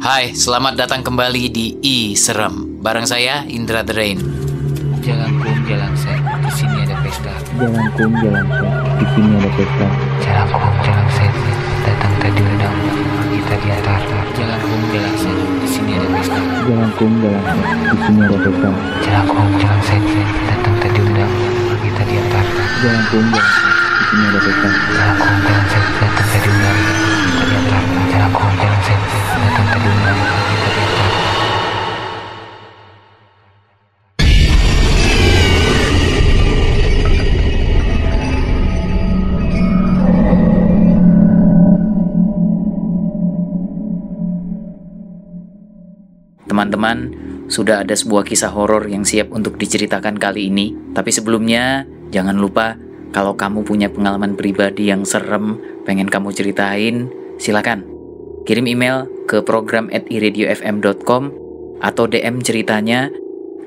Hai, selamat datang kembali di I Serem. Bareng saya Indra The Rain. Jalan kum, jalan set, di sini ada pesta. Jalan kum, jalan set, di sini ada pesta. Jalan kum, jalan set, datang tadi ledang, kita di atas. Jalan kum, jalan set, di sini ada pesta. Jalan kum, jalan set, di sini ada pesta. Jalan kum, jalan set, datang tadi ledang, kita di atas. Jalan kum, jalan set, di sini ada pesta. Jalan kum, jalan set, datang tadi ledang, kita di atas. Jalan kum, jalan Teman-teman, sudah ada sebuah kisah horor yang siap untuk diceritakan kali ini. Tapi sebelumnya, jangan lupa kalau kamu punya pengalaman pribadi yang serem, pengen kamu ceritain, silakan. Kirim email ke program at iradiofm.com atau DM ceritanya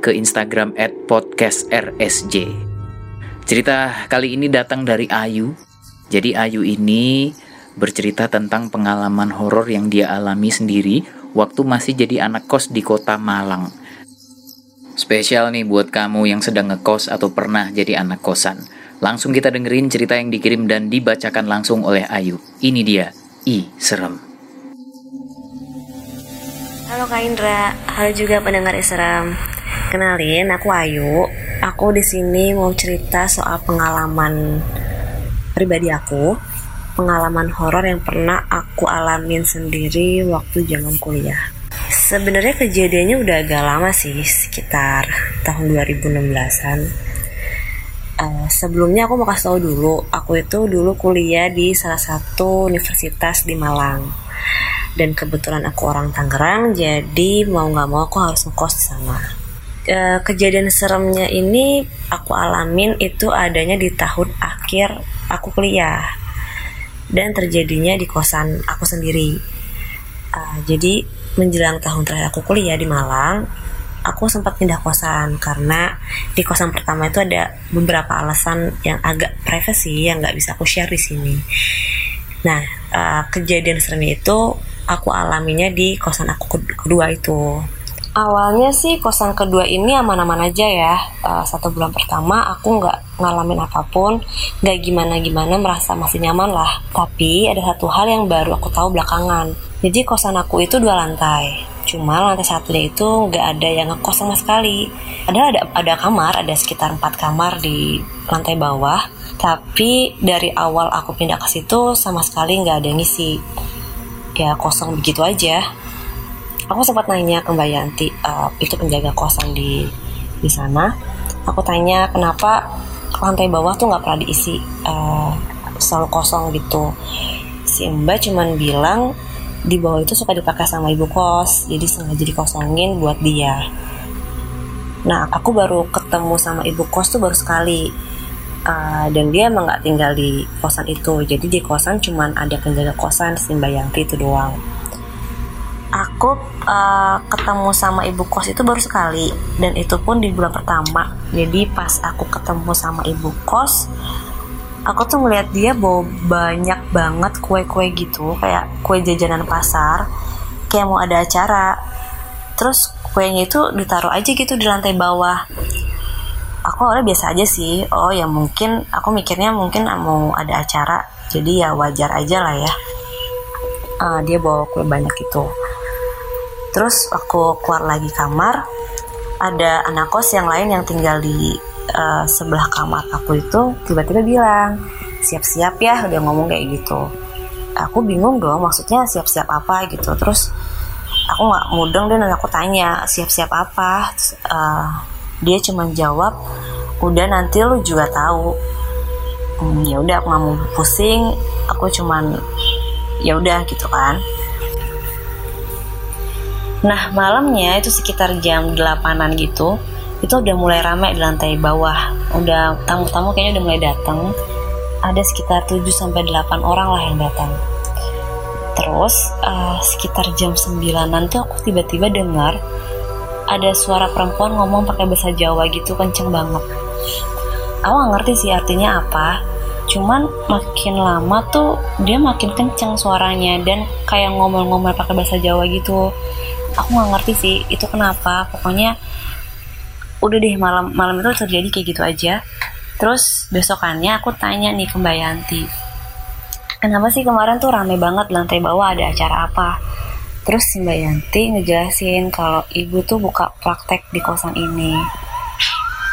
ke Instagram at podcastrsj. Cerita kali ini datang dari Ayu. Jadi Ayu ini bercerita tentang pengalaman horor yang dia alami sendiri waktu masih jadi anak kos di kota Malang. Spesial nih buat kamu yang sedang ngekos atau pernah jadi anak kosan. Langsung kita dengerin cerita yang dikirim dan dibacakan langsung oleh Ayu. Ini dia, I Serem. Kak Indra, halo juga pendengar Isram. Kenalin, aku Ayu. Aku di sini mau cerita soal pengalaman pribadi aku, pengalaman horor yang pernah aku alamin sendiri waktu zaman kuliah. Sebenarnya kejadiannya udah agak lama sih, sekitar tahun 2016-an. Uh, sebelumnya aku mau kasih tahu dulu, aku itu dulu kuliah di salah satu universitas di Malang. Dan kebetulan aku orang Tangerang, jadi mau nggak mau aku harus ngekos sana. Uh, kejadian seremnya ini aku alamin itu adanya di tahun akhir aku kuliah dan terjadinya di kosan aku sendiri. Uh, jadi menjelang tahun terakhir aku kuliah di Malang, aku sempat pindah kosan karena di kosan pertama itu ada beberapa alasan yang agak privacy yang nggak bisa aku share di sini. Nah, uh, kejadian seremnya itu aku alaminya di kosan aku kedua itu. Awalnya sih kosan kedua ini aman-aman aja ya. Uh, satu bulan pertama aku nggak ngalamin apa pun, nggak gimana-gimana merasa masih nyaman lah. Tapi ada satu hal yang baru aku tahu belakangan. Jadi kosan aku itu dua lantai. Cuma lantai satunya itu nggak ada yang ngekos sama sekali. Ada ada ada kamar, ada sekitar empat kamar di lantai bawah. Tapi dari awal aku pindah ke situ sama sekali nggak ada yang ngisi. Ya kosong begitu aja. Aku sempat nanya ke Mbak Yanti uh, itu penjaga kosan di di sana? Aku tanya kenapa lantai bawah tuh nggak pernah diisi uh, selalu kosong gitu? Si Mbak cuman bilang di bawah itu suka dipakai sama ibu kos jadi sengaja dikosongin buat dia. Nah aku baru ketemu sama ibu kos tuh baru sekali uh, dan dia emang nggak tinggal di kosan itu. Jadi di kosan cuman ada penjaga kosan si Mbak Yanti itu doang. Aku uh, ketemu sama ibu kos itu baru sekali. Dan itu pun di bulan pertama. Jadi pas aku ketemu sama ibu kos aku tuh ngeliat dia bawa banyak banget kue-kue gitu. Kayak kue jajanan pasar kayak mau ada acara. Terus kuenya itu ditaruh aja gitu di lantai bawah aku awalnya biasa aja sih oh ya mungkin aku mikirnya mungkin mau ada acara jadi ya wajar aja lah ya uh, dia bawa kue banyak itu Terus aku keluar lagi kamar, ada anak kos yang lain yang tinggal di uh, sebelah kamar aku itu tiba-tiba bilang, siap-siap ya, udah ngomong kayak gitu. Aku bingung dong, maksudnya siap-siap apa gitu. Terus aku nggak mudeng dan aku tanya siap-siap apa. Uh, dia cuma jawab, udah nanti lu juga tahu. Hmm, ya udah aku nggak mau pusing, aku cuman ya udah gitu kan. Nah malamnya itu sekitar jam 8an gitu Itu udah mulai ramai di lantai bawah. Udah tamu-tamu kayaknya udah mulai datang Ada sekitar 7-8 orang lah yang datang. Terus uh, sekitar jam 9an tuh aku tiba-tiba dengar Ada suara perempuan ngomong pakai bahasa Jawa gitu kenceng banget. Aku gak ngerti sih artinya apa. Cuman makin lama tuh dia makin kenceng suaranya dan kayak ngomel-ngomel pakai bahasa Jawa gitu. Aku nggak ngerti sih itu kenapa. Pokoknya udah deh malam malam itu terjadi kayak gitu aja. Terus besokannya aku tanya nih ke Mbak Yanti kenapa sih kemarin tuh rame banget lantai bawah ada acara apa terus si Mbak Yanti ngejelasin kalau ibu tuh buka praktek di kosan ini.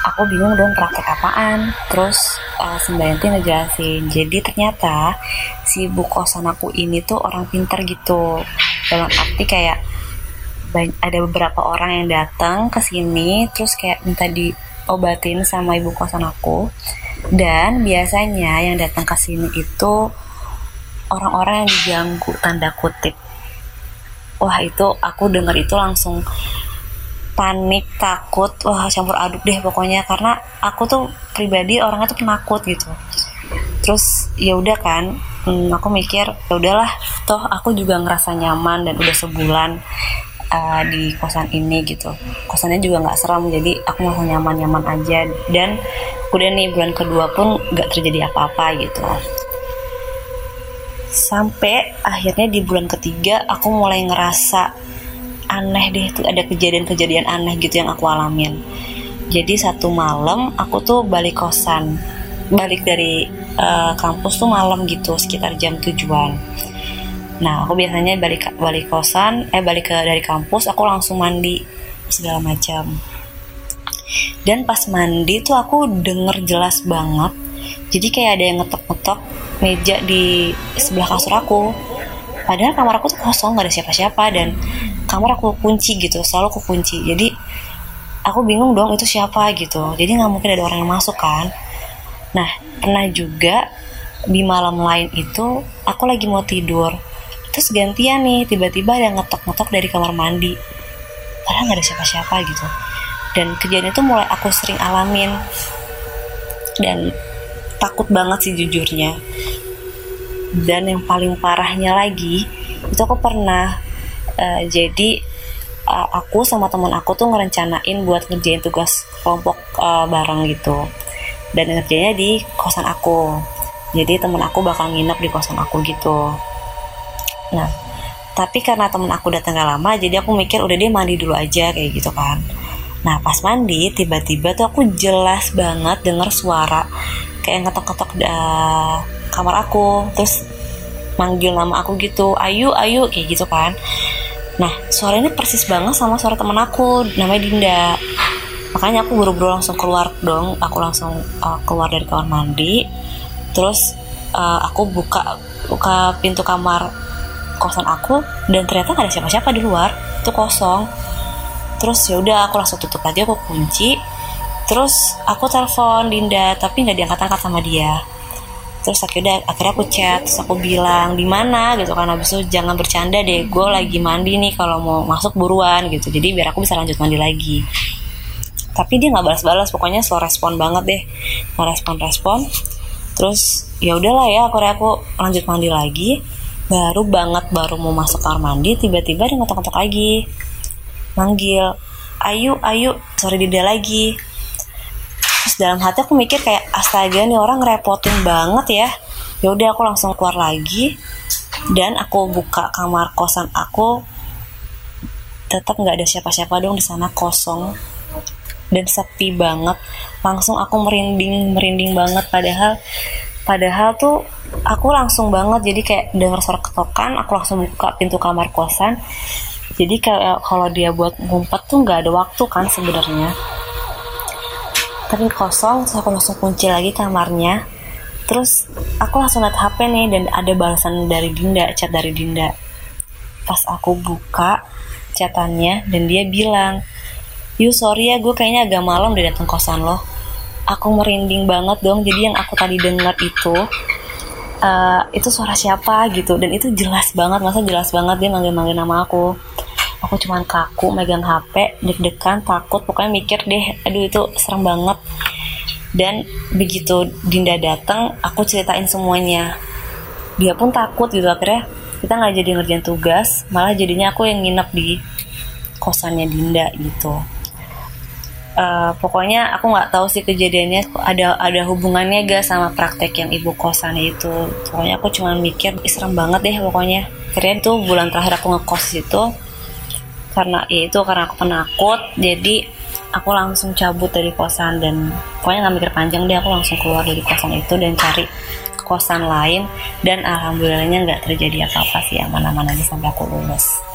Aku bingung dong praktek apaan. Terus uh, si Mbak Yanti ngejelasin jadi ternyata si ibu kosan aku ini tuh orang pinter gitu. Dalam arti kayak ada beberapa orang yang datang ke sini terus kayak minta diobatin sama ibu kosan aku. Dan biasanya yang datang ke sini itu orang-orang yang diganggu tanda kutip wah itu aku denger itu langsung panik takut. Wah campur aduk deh pokoknya. Karena aku tuh pribadi orangnya tuh penakut gitu. Terus ya udah kan hmm, aku mikir ya udahlah toh aku juga ngerasa nyaman dan udah sebulan uh, di kosan ini gitu. Kosannya juga nggak seram jadi aku ngerasa nyaman nyaman aja. Dan udah nih bulan kedua pun nggak terjadi apa-apa gitu sampai akhirnya di bulan ketiga aku mulai ngerasa aneh deh tuh ada kejadian-kejadian aneh gitu yang aku alamin. Jadi satu malam aku tuh balik kosan. Balik dari uh, kampus tuh malam gitu sekitar jam tujuan. Nah aku biasanya balik balik kosan eh balik ke dari kampus aku langsung mandi segala macam. Dan pas mandi tuh aku denger jelas banget. Jadi kayak ada yang ngetok-ngetok meja di sebelah kasur aku. Padahal kamar aku tuh kosong gak ada siapa-siapa dan kamar aku kunci gitu selalu aku kunci. Jadi aku bingung dong itu siapa gitu. Jadi nggak mungkin ada orang yang masuk kan. Nah pernah juga di malam lain itu aku lagi mau tidur. Terus gantian nih tiba-tiba ada ngetok-ngetok dari kamar mandi. Padahal nggak ada siapa-siapa gitu. Dan kejadian itu mulai aku sering alamin. Dan takut banget sih jujurnya dan yang paling parahnya lagi itu aku pernah uh, jadi uh, aku sama teman aku tuh ngerencanain buat ngerjain tugas kelompok uh, bareng gitu. Dan ngerjainnya di kosan aku. Jadi temen aku bakal nginep di kosan aku gitu. Nah tapi karena temen aku datang gak lama jadi aku mikir udah dia mandi dulu aja kayak gitu kan. Nah pas mandi tiba-tiba tuh aku jelas banget denger suara kayak ngetok-ngetok uh, kamar aku terus manggil nama aku gitu ayu ayu kayak gitu kan. Nah suaranya persis banget sama suara temen aku namanya Dinda. Makanya aku buru-buru langsung keluar dong aku langsung uh, keluar dari kamar mandi. Terus uh, aku buka buka pintu kamar kosan aku dan ternyata gak ada siapa-siapa di luar itu kosong. Terus ya udah aku langsung tutup aja aku kunci. Terus aku telepon Dinda tapi nggak diangkat-angkat sama dia terus akhirnya akhirnya aku chat terus aku bilang di mana? Gitu kan. Habis itu jangan bercanda deh gue lagi mandi nih kalau mau masuk buruan gitu. Jadi biar aku bisa lanjut mandi lagi. Tapi dia nggak balas-balas pokoknya slow respon banget deh. Nggak respon-respon terus ya udahlah ya akhirnya aku lanjut mandi lagi. Baru banget baru mau masuk kamar mandi tiba-tiba dia ngetok-ngetok lagi. Manggil ayo ayo sorry Dinda lagi terus dalam hati aku mikir kayak astaga nih orang ngerepotin banget ya. Ya udah aku langsung keluar lagi dan aku buka kamar kosan aku. Tetap nggak ada siapa-siapa dong di sana kosong dan sepi banget. Langsung aku merinding merinding banget. Padahal padahal tuh aku langsung banget. Jadi kayak dengar suara ketokan aku langsung buka pintu kamar kosan. Jadi kalau dia buat ngumpet tuh nggak ada waktu kan sebenarnya tapi kosong saya aku langsung kunci lagi kamarnya. Terus aku langsung lihat HP nih dan ada balasan dari Dinda chat dari Dinda. Pas aku buka chatannya dan dia bilang yuk sorry ya gue kayaknya agak malam udah datang kosan lo. Aku merinding banget dong jadi yang aku tadi dengar itu uh, itu suara siapa gitu dan itu jelas banget masa jelas banget dia manggil-manggil nama aku aku cuman kaku megang HP deg-degan takut pokoknya mikir deh aduh itu serem banget. Dan begitu Dinda datang aku ceritain semuanya. Dia pun takut gitu akhirnya kita nggak jadi ngerjain tugas malah jadinya aku yang nginep di kosannya Dinda gitu. Eh, pokoknya aku nggak tahu sih kejadiannya ada ada hubungannya gak sama praktek yang ibu kosan itu. Pokoknya aku cuma mikir "Ih, serem banget deh pokoknya. Keren tuh bulan terakhir aku ngekos itu karena ya itu karena aku penakut jadi aku langsung cabut dari kosan dan pokoknya nggak mikir panjang deh aku langsung keluar dari kosan itu dan cari kosan lain dan alhamdulillahnya nggak terjadi apa-apa sih aman-aman aja sampai aku lulus